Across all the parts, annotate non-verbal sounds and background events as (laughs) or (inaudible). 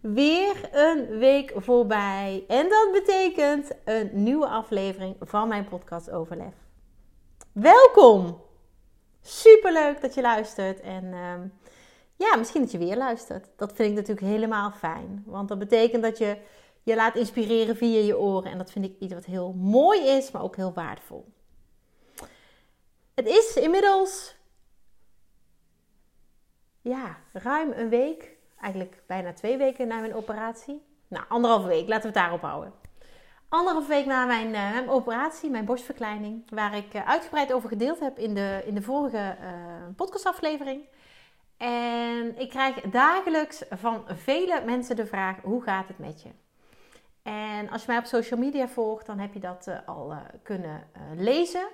Weer een week voorbij. En dat betekent een nieuwe aflevering van mijn podcast Overlef. Welkom! Superleuk dat je luistert. En uh, ja, misschien dat je weer luistert. Dat vind ik natuurlijk helemaal fijn. Want dat betekent dat je je laat inspireren via je oren. En dat vind ik iets wat heel mooi is, maar ook heel waardevol. Het is inmiddels ja, ruim een week, eigenlijk bijna twee weken na mijn operatie. Nou, anderhalve week, laten we het daarop houden. Anderhalve week na mijn, uh, mijn operatie, mijn borstverkleining, waar ik uh, uitgebreid over gedeeld heb in de, in de vorige uh, podcastaflevering. En ik krijg dagelijks van vele mensen de vraag: hoe gaat het met je? En als je mij op social media volgt, dan heb je dat al kunnen lezen.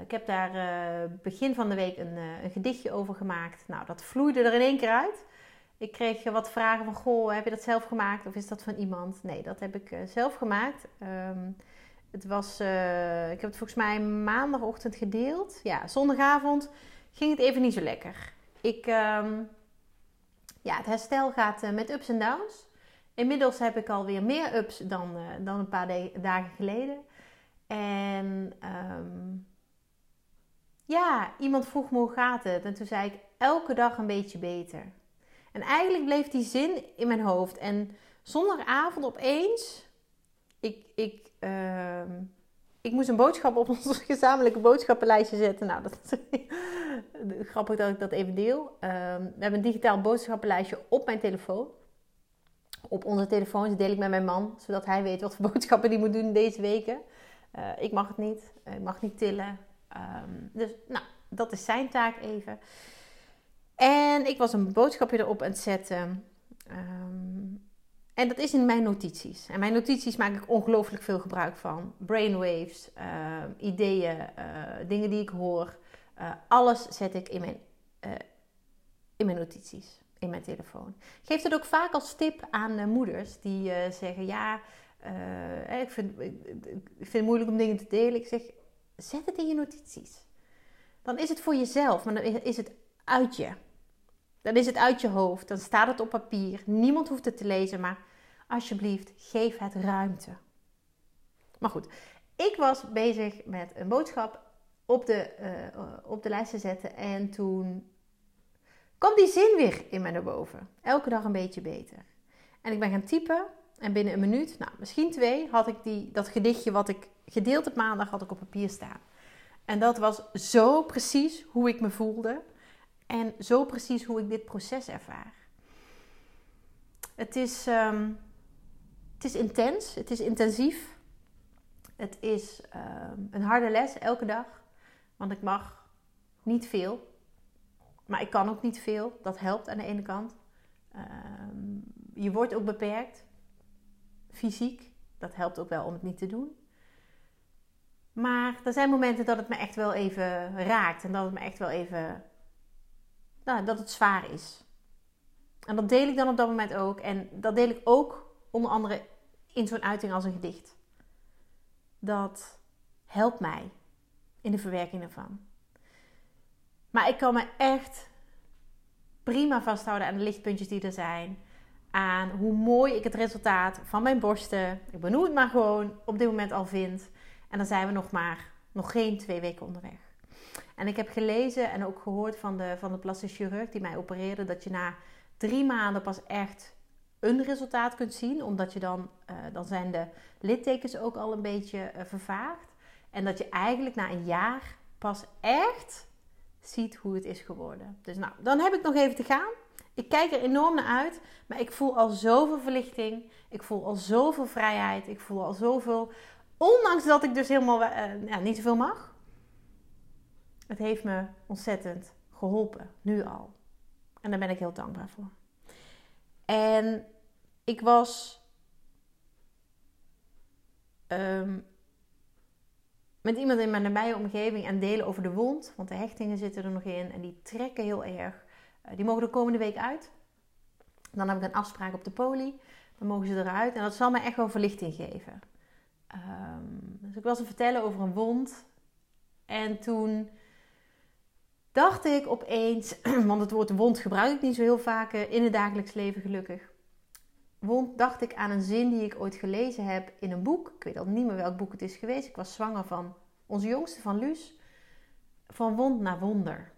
Ik heb daar begin van de week een, een, gedichtje over gemaakt. Nou, dat vloeide er in één keer uit. Ik kreeg wat vragen van, goh, heb je dat zelf gemaakt of is dat van iemand? Nee, dat heb ik zelf gemaakt. Um, het was, ik heb het volgens mij maandagochtend gedeeld. Ja, zondagavond ging het even niet zo lekker. Ik, um, ja, het herstel gaat met ups en downs. Inmiddels heb ik alweer meer ups dan, dan een paar dagen geleden. En... Um, ja, iemand vroeg me hoe gaat het? En toen zei ik elke dag een beetje beter. En eigenlijk bleef die zin in mijn hoofd. En zondagavond opeens, ik, ik, uh, ik moest een boodschap op ons (laughs) gezamenlijke boodschappenlijstje zetten. Nou, dat is (laughs) grappig dat ik dat even deel. Uh, we hebben een digitaal boodschappenlijstje op mijn telefoon. Op onze telefoons deel ik met mijn man, zodat hij weet wat voor (laughs) boodschappen hij moet doen deze weken. Uh, ik mag het niet. ik mag niet tillen. Um, dus nou, dat is zijn taak even. En ik was een boodschapje erop aan het zetten. Um, en dat is in mijn notities. En mijn notities maak ik ongelooflijk veel gebruik van. Brainwaves, uh, ideeën, uh, dingen die ik hoor. Uh, alles zet ik in mijn, in mijn notities, in mijn telefoon. Ik geef het ook vaak als tip aan moeders die zeggen: Ja, ik vind, ik, vind het moeilijk om dingen te delen. Ik zeg: Zet het in je notities. Dan is het voor jezelf, maar dan is het uit je. Dan is het uit je hoofd, dan staat het op papier. Niemand hoeft het te lezen, maar alsjeblieft, geef het ruimte. Maar goed, ik was bezig met een boodschap op de, uh, op de lijst te zetten en toen kwam die zin weer in me naar boven. Elke dag een beetje beter. En ik ben gaan typen en binnen een minuut, nou misschien twee, had ik die, dat gedichtje wat ik gedeeld op maandag had ik op papier staan. En dat was zo precies hoe ik me voelde. En zo precies hoe ik dit proces ervaar. Het is, um, het is intens, het is intensief. Het is um, een harde les elke dag. Want ik mag niet veel. Maar ik kan ook niet veel. Dat helpt aan de ene kant. Um, je wordt ook beperkt. Fysiek. Dat helpt ook wel om het niet te doen. Maar er zijn momenten dat het me echt wel even raakt. En dat het me echt wel even. Nou, dat het zwaar is. En dat deel ik dan op dat moment ook. En dat deel ik ook onder andere in zo'n uiting als een gedicht. Dat helpt mij in de verwerking ervan. Maar ik kan me echt prima vasthouden aan de lichtpuntjes die er zijn. Aan hoe mooi ik het resultaat van mijn borsten, ik benoem het maar gewoon, op dit moment al vind. En dan zijn we nog maar nog geen twee weken onderweg. En ik heb gelezen en ook gehoord van de, van de plastisch chirurg die mij opereerde dat je na drie maanden pas echt een resultaat kunt zien. Omdat je dan, uh, dan zijn de littekens ook al een beetje uh, vervaagd. En dat je eigenlijk na een jaar pas echt ziet hoe het is geworden. Dus nou, dan heb ik nog even te gaan. Ik kijk er enorm naar uit, maar ik voel al zoveel verlichting. Ik voel al zoveel vrijheid. Ik voel al zoveel Ondanks dat ik dus helemaal uh, ja, niet zoveel mag. Het heeft me ontzettend geholpen, nu al. En daar ben ik heel dankbaar voor. En ik was ehm, met iemand in mijn nabije omgeving aan delen over de wond. Want de hechtingen zitten er nog in en die trekken heel erg. Uh, die mogen de komende week uit. Dan heb ik een afspraak op de poli. Dan mogen ze eruit. En dat zal mij echt wel verlichting geven. Um, dus ik was te vertellen over een wond. En toen dacht ik opeens, (clears throat) want het woord wond gebruik ik niet zo heel vaak eh, in het dagelijks leven gelukkig. Wond dacht ik aan een zin die ik ooit gelezen heb in een boek. Ik weet al niet meer welk boek het is geweest. Ik was zwanger van onze jongste, van Luus. Van wond naar wonder.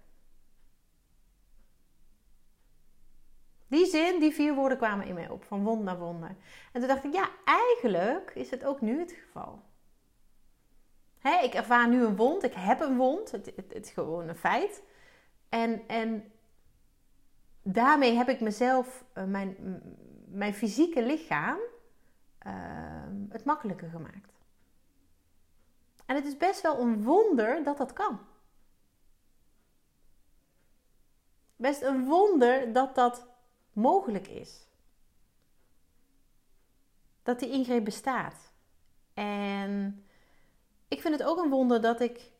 Die zin, die vier woorden kwamen in mij op. Van wond naar wonder. En toen dacht ik, ja, eigenlijk is het ook nu het geval. Ik ervaar nu een wond. Ik heb een wond. Het, het, het is gewoon een feit. En, en daarmee heb ik mezelf, uh, mijn, mijn fysieke lichaam, uh, het makkelijker gemaakt. En het is best wel een wonder dat dat kan. Best een wonder dat dat mogelijk is. Dat die ingreep bestaat. En ik vind het ook een wonder dat ik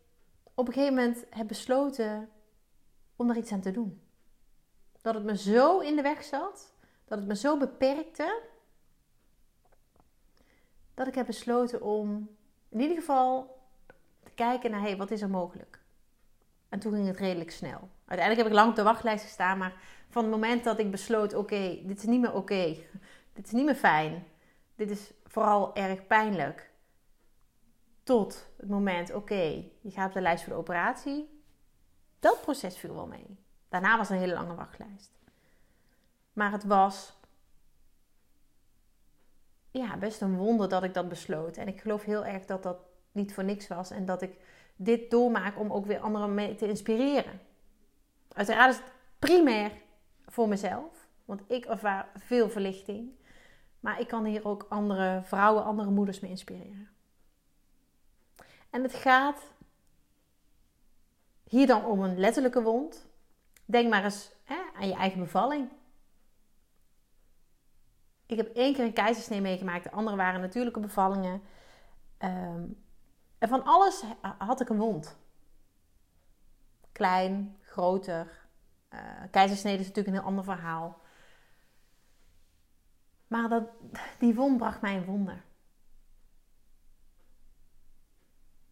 op een gegeven moment heb besloten om er iets aan te doen. Dat het me zo in de weg zat, dat het me zo beperkte, dat ik heb besloten om in ieder geval te kijken naar hey, wat is er mogelijk. En toen ging het redelijk snel. Uiteindelijk heb ik lang op de wachtlijst gestaan, maar van het moment dat ik besloot: oké, dit is niet meer oké, (laughs) dit is niet meer fijn, dit is vooral erg pijnlijk, tot het moment: oké, je gaat op de lijst voor de operatie, dat proces viel wel mee. Daarna was een hele lange wachtlijst. Maar het was ja, best een wonder dat ik dat besloot. En ik geloof heel erg dat dat niet voor niks was. En dat ik dit doormaak om ook weer anderen mee te inspireren. Uiteraard is het primair voor mezelf. Want ik ervaar veel verlichting. Maar ik kan hier ook andere vrouwen, andere moeders mee inspireren. En het gaat hier dan om een letterlijke wond. Denk maar eens hè, aan je eigen bevalling. Ik heb één keer een keizersnee meegemaakt. De andere waren natuurlijke bevallingen. Um, en van alles had ik een wond. Klein, groter. Uh, keizersnede is natuurlijk een heel ander verhaal. Maar dat, die wond bracht mij een wonder.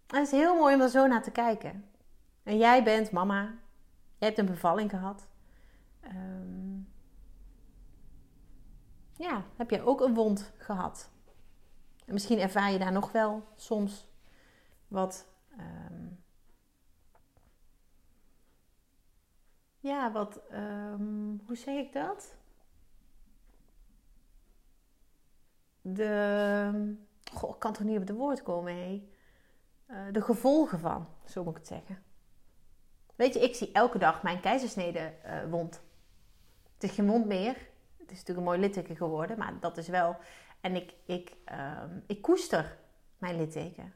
Het is heel mooi om er zo naar te kijken. En jij bent mama. Jij hebt een bevalling gehad. Um, ja, heb jij ook een wond gehad? En misschien ervaar je daar nog wel soms wat. Um, ja, wat. Um, hoe zeg ik dat? De. Goh, ik kan toch niet op de woord komen, hé? Uh, de gevolgen van, zo moet ik het zeggen. Weet je, ik zie elke dag mijn keizersnede uh, wond. Het is geen meer. Het is natuurlijk een mooi litteken geworden, maar dat is wel. En ik, ik, um, ik koester mijn litteken.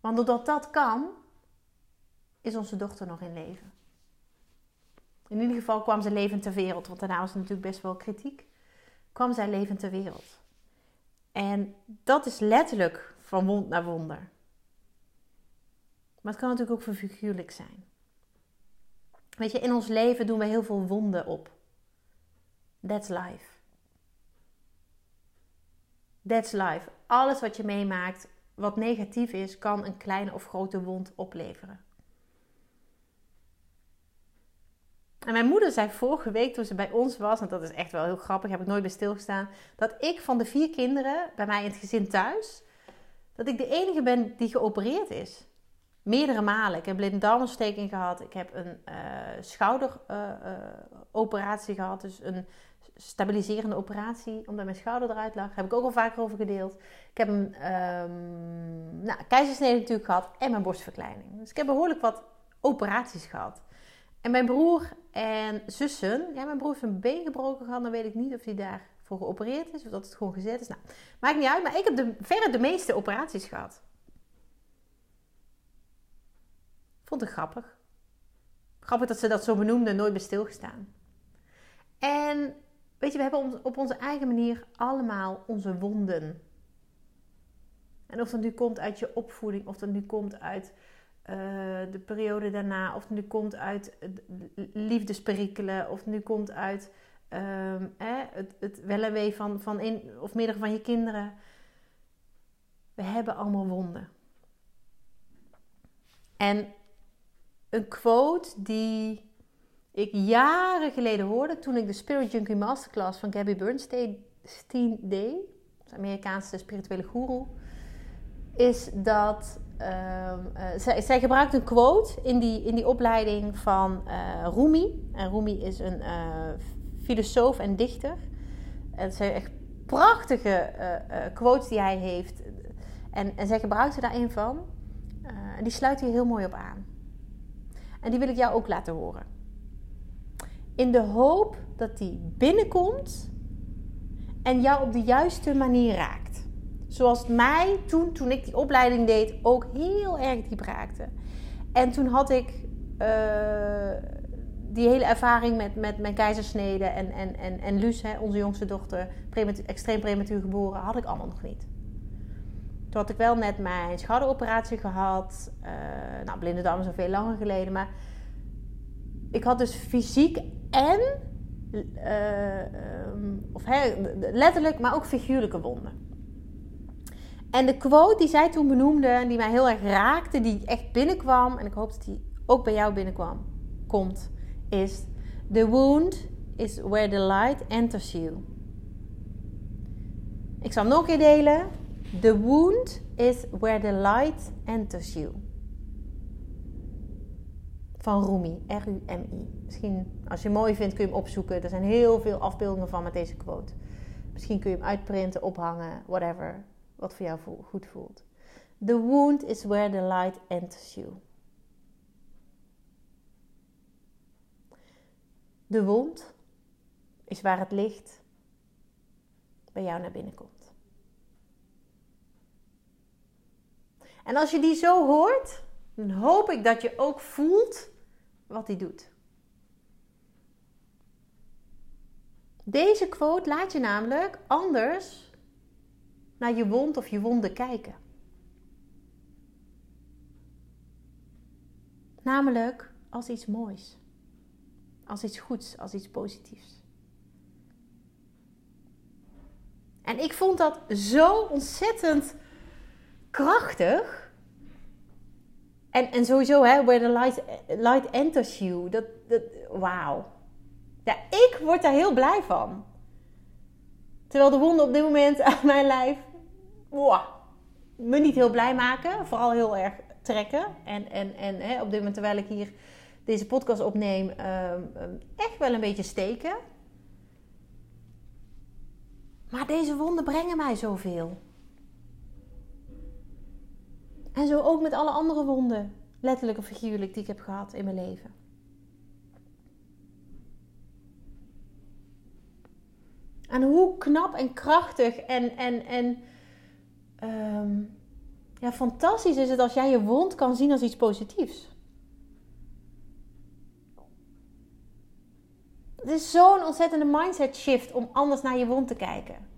Want doordat dat kan, is onze dochter nog in leven. In ieder geval kwam ze levend ter wereld, want daarna was er natuurlijk best wel kritiek. Kwam zij levend ter wereld. En dat is letterlijk van wond naar wonder. Maar het kan natuurlijk ook figuurlijk zijn. Weet je, in ons leven doen we heel veel wonden op. That's life. That's life. Alles wat je meemaakt, wat negatief is, kan een kleine of grote wond opleveren. En mijn moeder zei vorige week toen ze bij ons was, en dat is echt wel heel grappig, heb ik nooit bij stilgestaan, dat ik van de vier kinderen bij mij in het gezin thuis, dat ik de enige ben die geopereerd is. Meerdere malen. Ik heb blinde gehad. Ik heb een uh, schouderoperatie gehad. Dus een stabiliserende operatie, omdat mijn schouder eruit lag. Daar heb ik ook al vaker over gedeeld. Ik heb een um, nou, keizersnede natuurlijk gehad en mijn borstverkleining. Dus ik heb behoorlijk wat operaties gehad. En mijn broer en zussen, ja, mijn broer heeft een been gebroken gehad. Dan weet ik niet of hij daarvoor geopereerd is of dat het gewoon gezet is. Nou, maakt niet uit, maar ik heb de, verre de meeste operaties gehad. Vond ik grappig. Grappig dat ze dat zo benoemde, nooit bij stilgestaan. En weet je, we hebben op onze eigen manier allemaal onze wonden. En of dat nu komt uit je opvoeding, of dat nu komt uit uh, de periode daarna, of het nu komt uit liefdesperikelen, of het nu komt uit um, het, het wel en wee van, van een of meerdere van je kinderen. We hebben allemaal wonden. En een quote die ik jaren geleden hoorde toen ik de Spirit Junkie Masterclass van Gabby Bernstein deed, de Amerikaanse spirituele guru, is dat uh, zij, zij, gebruikt een quote in die, in die opleiding van uh, Rumi. En Rumi is een uh, filosoof en dichter. En het zijn echt prachtige quotes die hij heeft. En, en zij gebruikt er daar een van. en die sluit hier heel mooi op aan. En die wil ik jou ook laten horen. In de hoop dat die binnenkomt en jou op de juiste manier raakt. Zoals mij toen, toen ik die opleiding deed, ook heel erg diep raakte. En toen had ik uh, die hele ervaring met, met mijn keizersnede en, en, en, en hè, onze jongste dochter, prematuur, extreem prematuur geboren, had ik allemaal nog niet. Toen had ik wel net mijn schouderoperatie gehad. Uh, nou, blinde darm is al veel langer geleden. Maar ik had dus fysiek en, uh, um, of letterlijk, maar ook figuurlijke wonden. En de quote die zij toen benoemde, en die mij heel erg raakte, die echt binnenkwam, en ik hoop dat die ook bij jou binnenkwam, komt, is: The wound is where the light enters you. Ik zal nog een keer delen. The wound is where the light enters you. Van Rumi, R-U-M-I. Misschien als je hem mooi vindt kun je hem opzoeken. Er zijn heel veel afbeeldingen van met deze quote. Misschien kun je hem uitprinten, ophangen, whatever wat voor jou goed voelt. The wound is where the light enters you. De wond is waar het licht bij jou naar binnen komt. En als je die zo hoort, dan hoop ik dat je ook voelt wat hij doet. Deze quote laat je namelijk anders naar je wond of je wonden kijken. Namelijk als iets moois, als iets goeds, als iets positiefs. En ik vond dat zo ontzettend krachtig. En, en sowieso, hè, where the light, light enters you. Dat, dat, wauw. Ja, ik word daar heel blij van. Terwijl de wonden op dit moment aan mijn lijf me niet heel blij maken. Vooral heel erg trekken. En, en, en hè, op dit moment terwijl ik hier deze podcast opneem, ehm, ehm, echt wel een beetje steken. Maar deze wonden brengen mij zoveel. En zo ook met alle andere wonden, letterlijk of figuurlijk, die ik heb gehad in mijn leven. En hoe knap en krachtig en, en, en Ehm, ja, fantastisch is het als jij je wond kan zien als iets positiefs. Het is zo'n ontzettende mindset shift om anders naar je wond te kijken.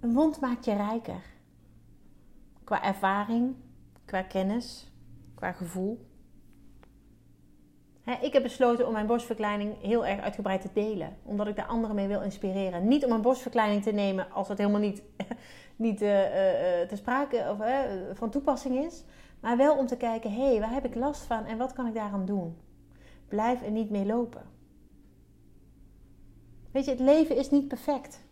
Een wond maakt je rijker. Qua ervaring, qua kennis, qua gevoel ik heb besloten om mijn borstverkleining heel erg uitgebreid te delen. Omdat ik daar anderen mee wil inspireren. Niet om een borstverkleining te nemen als het helemaal niet, (laughs) niet uh, uh, te sprake of van toepassing is. Maar wel om te kijken, hé, hey, waar heb ik last van en wat kan ik daaraan doen? Blijf er niet mee lopen. Weet je, het leven is niet perfect.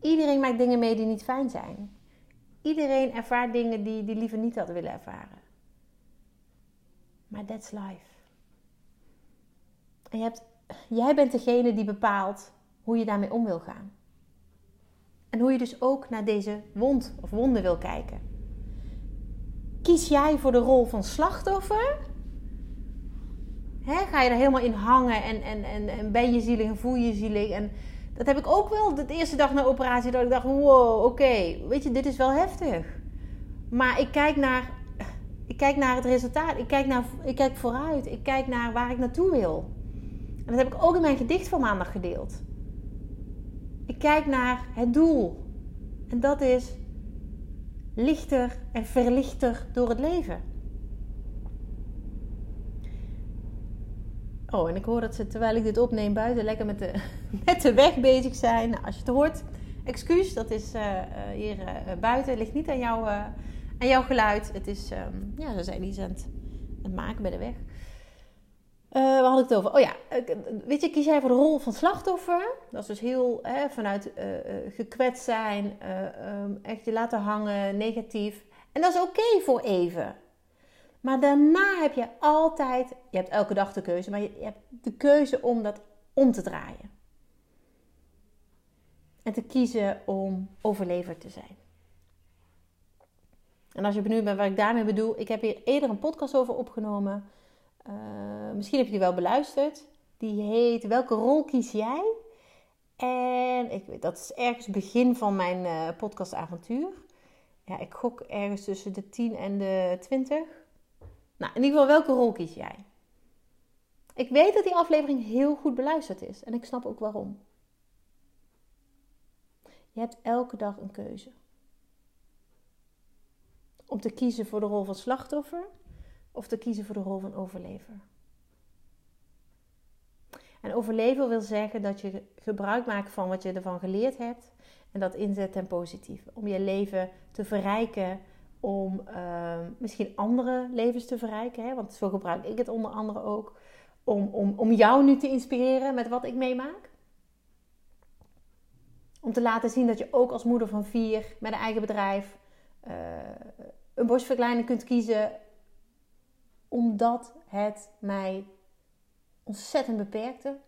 Iedereen maakt dingen mee die niet fijn zijn. Iedereen ervaart dingen die, die liever niet had willen ervaren. Maar that's life. En je hebt, jij bent degene die bepaalt hoe je daarmee om wil gaan. En hoe je dus ook naar deze wond of wonden wil kijken. Kies jij voor de rol van slachtoffer? ga je er helemaal in hangen en, en, en, en ben je zielig en voel je zielig? En dat heb ik ook wel de eerste dag na operatie. Dat ik dacht, wow, oké, weet je, dit is wel heftig. Maar ik kijk naar, ik kijk naar het resultaat. Ik kijk, naar, ik kijk vooruit. Ik kijk naar waar ik naartoe wil. En dat heb ik ook in mijn gedicht van maandag gedeeld. Ik kijk naar het doel. En dat is lichter en verlichter door het leven. Oh, en ik hoor dat ze terwijl ik dit opneem buiten lekker met de, (laughs) met de weg bezig zijn. Nou, als je het hoort, excuus, dat is uh, hier uh, buiten. Het ligt niet aan, jou, aan jouw geluid. Het is, um, ja, ze zijn iets aan het, maken bij de weg. Waar had ik het over? Oh ja, weet je, kies jij voor de rol van slachtoffer. Dat is dus heel hè, vanuit gekwetst zijn, um, echt je laten hangen, negatief. En dat is oké voor even. Maar daarna heb je altijd, je hebt elke dag de keuze, maar je, hebt de keuze om dat om te draaien. En te kiezen om overlever te zijn. En als je benieuwd bent wat ik daarmee bedoel, ik heb hier eerder een podcast over opgenomen. Uh, misschien heb je die wel beluisterd. Die heet Welke rol kies jij? En ik, dat is ergens begin van mijn uh, podcastavontuur. Ja, ik gok ergens tussen de 10 en de 20. Nou, in ieder geval, welke rol kies jij? Ik weet dat die aflevering heel goed beluisterd is. En ik snap ook waarom. Je hebt elke dag een keuze. Om te kiezen voor de rol van slachtoffer of te kiezen voor de rol van overlever. En overleven wil zeggen dat je gebruik maakt van wat je ervan geleerd hebt en dat inzet ten positieve. Om je leven te verrijken, om uh, misschien andere levens te verrijken. Hè? Want zo gebruik ik het onder andere ook. Om, om, om jou nu te inspireren met wat ik meemaak. Om te laten zien dat je ook als moeder van vier met een eigen bedrijf uh, een borstverkleining kunt kiezen. Omdat het mij ontzettend beperkte.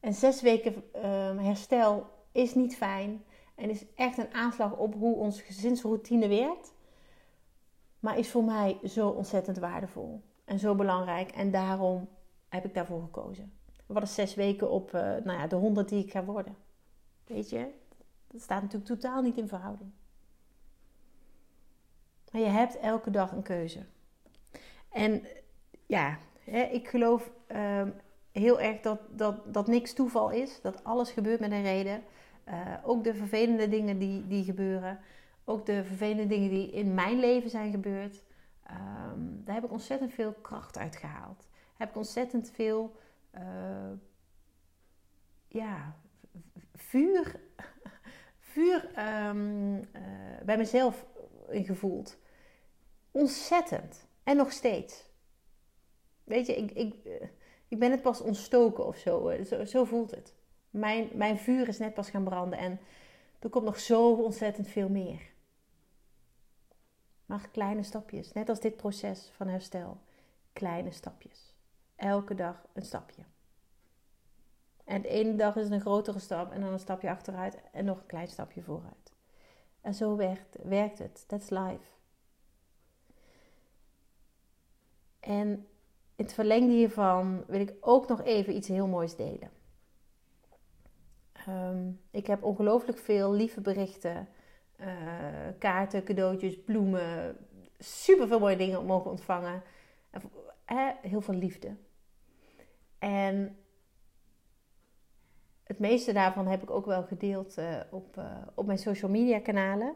En zes weken uh, herstel is niet fijn. En is echt een aanslag op hoe onze gezinsroutine werkt. Maar is voor mij zo ontzettend waardevol. En zo belangrijk. En daarom heb ik daarvoor gekozen. Wat is zes weken op uh, nou ja, de honderd die ik ga worden? Weet je, dat staat natuurlijk totaal niet in verhouding. Maar je hebt elke dag een keuze. En ja, hè, ik geloof uh, heel erg dat, dat, dat niks toeval is. Dat alles gebeurt met een reden. Uh, ook de vervelende dingen die, die gebeuren. Ook de vervelende dingen die in mijn leven zijn gebeurd. Um, daar heb ik ontzettend veel kracht uit gehaald. Heb ik ontzettend veel uh, ja, vuur, (laughs) vuur um, uh, bij mezelf gevoeld. Ontzettend. En nog steeds. Weet je, ik, ik, ik ben het pas ontstoken of zo. Zo, zo voelt het. Mijn, mijn vuur is net pas gaan branden en er komt nog zo ontzettend veel meer. Maar kleine stapjes, net als dit proces van herstel. Kleine stapjes. Elke dag een stapje. En de ene dag is een grotere stap en dan een stapje achteruit en nog een klein stapje vooruit. En zo werkt, werkt het. That's life. En in het verlengde hiervan wil ik ook nog even iets heel moois delen. Um, ik heb ongelooflijk veel lieve berichten, uh, kaarten, cadeautjes, bloemen, super veel mooie dingen mogen ontvangen. Heel veel liefde. En het meeste daarvan heb ik ook wel gedeeld uh, op, op mijn social media kanalen.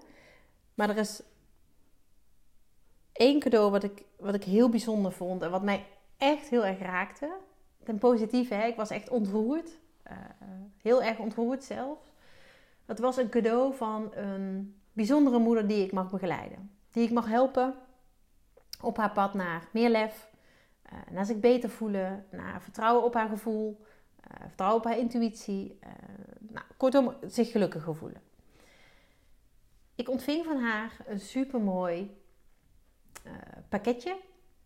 Maar er is één cadeau wat ik, wat ik heel bijzonder vond en wat mij echt heel erg raakte. Ten positieve, hè? ik was echt ontroerd. Heel erg ontroerd zelfs. Dat was een cadeau van een bijzondere moeder die ik mag begeleiden. Die ik mag helpen op haar pad naar meer lef, uh, naar zich beter voelen, naar vertrouwen op haar gevoel, uh, vertrouwen op haar intuïtie. nou, kortom, zich gelukkiger voelen. Ik ontving van haar een supermooi pakketje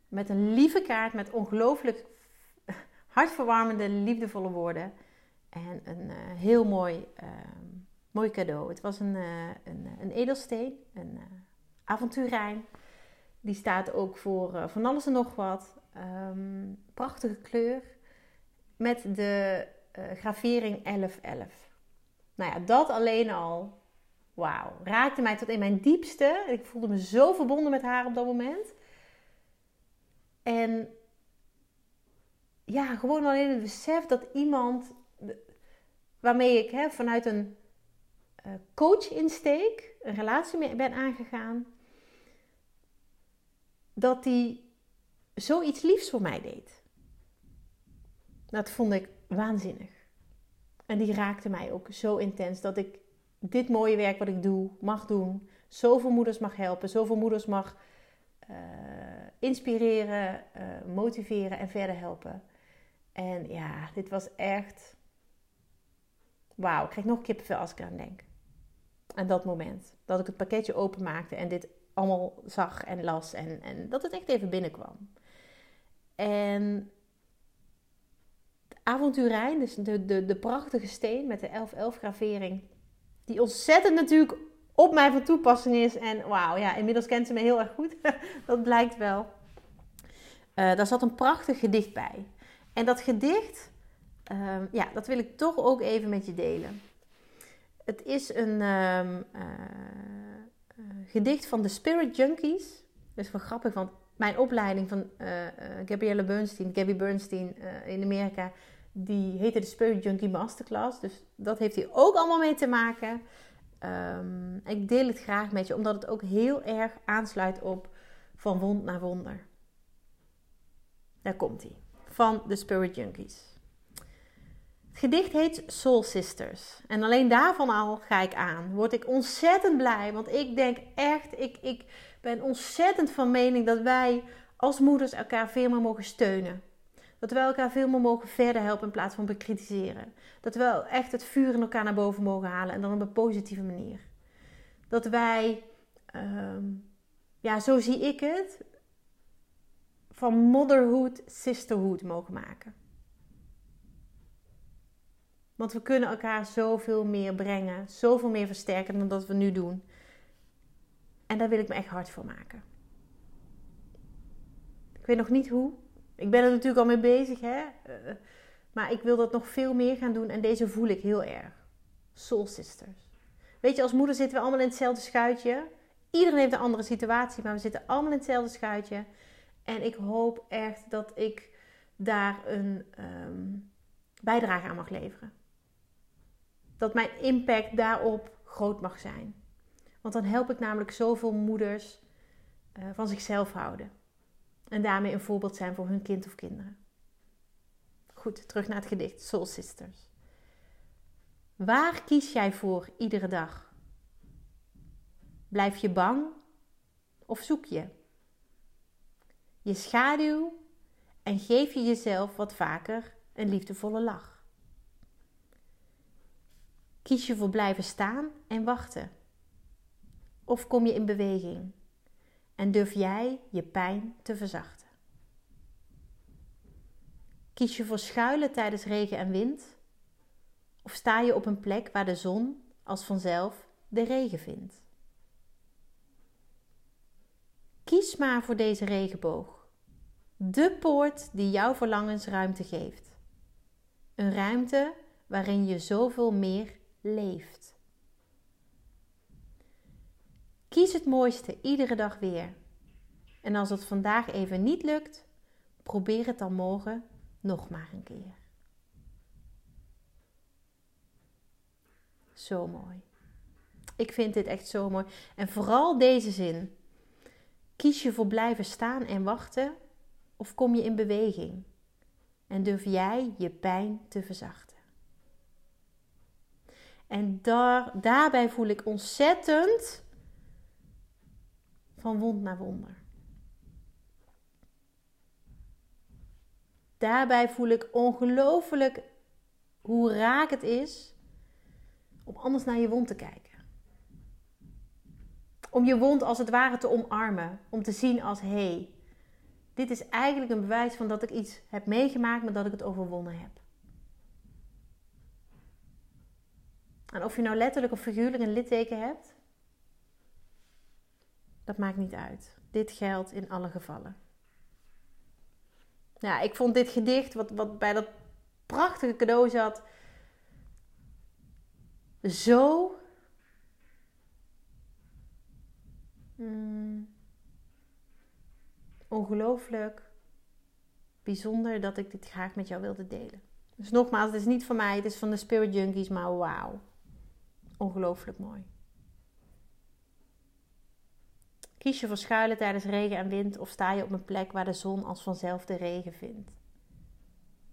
met een lieve kaart met ongelooflijk (laughs) hartverwarmende, liefdevolle woorden. En een heel mooi, uh, mooi cadeau. Het was een, uh, een, een, edelsteen, een avonturijn. Die staat ook voor van alles en nog wat. Um, prachtige kleur. Met de gravering 1111. Nou ja, dat alleen al. Wauw. Raakte mij tot in mijn diepste. Ik voelde me zo verbonden met haar op dat moment. En ja, gewoon alleen het besef dat iemand waarmee ik hè, vanuit een uh, coach-insteek een relatie mee ben aangegaan, dat die zoiets liefs voor mij deed. Dat vond ik waanzinnig. En die raakte mij ook zo intens dat ik dit mooie werk wat ik doe, mag doen. Zoveel moeders mag helpen, zoveel moeders mag uh, inspireren, uh, motiveren en verder helpen. En ja, dit was echt. Wauw, ik krijg nog kippenvel als ik eraan denk. Aan dat moment. Dat ik het pakketje openmaakte en dit allemaal zag en las. En, en dat het echt even binnenkwam. En avonturijn, dus de, de, de prachtige steen met de 1111 gravering. Die ontzettend natuurlijk op mij van toepassing is. En wauw, ja, inmiddels kent ze me heel erg goed. (laughs) dat blijkt wel. Uh, daar zat een prachtig gedicht bij. En dat gedicht, um, ja, dat wil ik toch ook even met je delen. Het is een um, uh, gedicht van de Spirit Junkies. Dat is wel grappig, want mijn opleiding van uh, Gabrielle Bernstein, Gabby Bernstein in Amerika, die heette de Spirit Junkie Masterclass. Dus dat heeft hier ook allemaal mee te maken. Um, ik deel het graag met je, omdat het ook heel erg aansluit op van wond naar wonder. Daar komt hij van de Spirit Junkies. Het gedicht heet Soul Sisters. En alleen daarvan al ga ik aan. Word ik ontzettend blij. Want ik denk echt, ik, ik ben ontzettend van mening dat wij als moeders elkaar veel meer mogen steunen. Dat we elkaar veel meer mogen verder helpen in plaats van bekritiseren. Dat we echt het vuur in elkaar naar boven mogen halen en dan op een positieve manier. Dat wij, ehm, ja, zo zie ik het, van motherhood sisterhood mogen maken. Want we kunnen elkaar zoveel meer brengen, zoveel meer versterken dan dat we nu doen. En daar wil ik me echt hard voor maken. Ik weet nog niet hoe. Ik ben er natuurlijk al mee bezig, hè. Uh, maar ik wil dat nog veel meer gaan doen en deze voel ik heel erg. Soul Sisters. Weet je, als moeder zitten we allemaal in hetzelfde schuitje. Iedereen heeft een andere situatie, maar we zitten allemaal in hetzelfde schuitje. En ik hoop echt dat ik daar een um, bijdrage aan mag leveren. Dat mijn impact daarop groot mag zijn. Want dan help ik namelijk zoveel moeders uh, van zichzelf houden. En daarmee een voorbeeld zijn voor hun kind of kinderen. Goed, terug naar het gedicht Soul Sisters. Waar kies jij voor iedere dag? Blijf je bang of zoek je? je schaduw en geef je jezelf wat vaker een liefdevolle lach. Kies je voor blijven staan en wachten? Of kom je in beweging en durf jij je pijn te verzachten? Kies je voor schuilen tijdens regen en wind? Of sta je op een plek waar de zon als vanzelf de regen vindt? Kies maar voor deze regenboog. De poort die jouw verlangens ruimte geeft. Een ruimte waarin je zoveel meer leeft. Kies het mooiste iedere dag weer. En als het vandaag even niet lukt, probeer het dan morgen nog maar een keer. Zo mooi. Ik vind dit echt zo mooi. En vooral deze zin. Kies je voor blijven staan en wachten of kom je in beweging? En durf jij je pijn te verzachten? En daar, daarbij voel ik ontzettend van wond naar wonder. Daarbij voel ik ongelooflijk hoe raak het is om anders naar je wond te kijken. Om je wond als het ware te omarmen. Om te zien als hé, hey, dit is eigenlijk een bewijs van dat ik iets heb meegemaakt, maar dat ik het overwonnen heb. En of je nou letterlijk of figuurlijk een litteken hebt, dat maakt niet uit. Dit geldt in alle gevallen. Ja, ik vond dit gedicht, wat, wat bij dat prachtige cadeau zat, zo Mm. Ongelooflijk bijzonder dat ik dit graag met jou wilde delen. Dus nogmaals, het is niet van mij, het is van de Spirit Junkies, maar wauw. Ongelooflijk mooi. Kies je voor schuilen tijdens regen en wind of sta je op een plek waar de zon als vanzelf de regen vindt?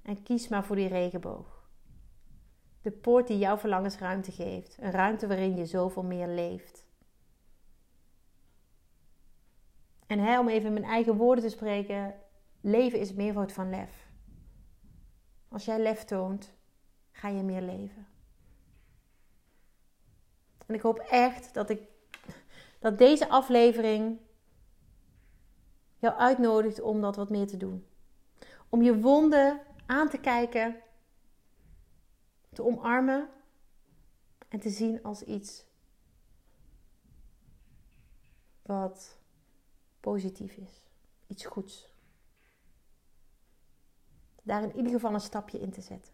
En kies maar voor die regenboog. De poort die jouw verlangens ruimte geeft. Een ruimte waarin je zoveel meer leeft. En hè, om even mijn eigen woorden te spreken, leven is meervoud van lef. Als jij lef toont, ga je meer leven. En ik hoop echt dat, ik, dat deze aflevering jou uitnodigt om dat wat meer te doen. Om je wonden aan te kijken, te omarmen en te zien als iets wat positief is. Iets goeds. Daar in ieder geval een stapje in te zetten.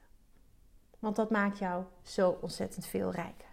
Want dat maakt jou zo ontzettend veel rijker.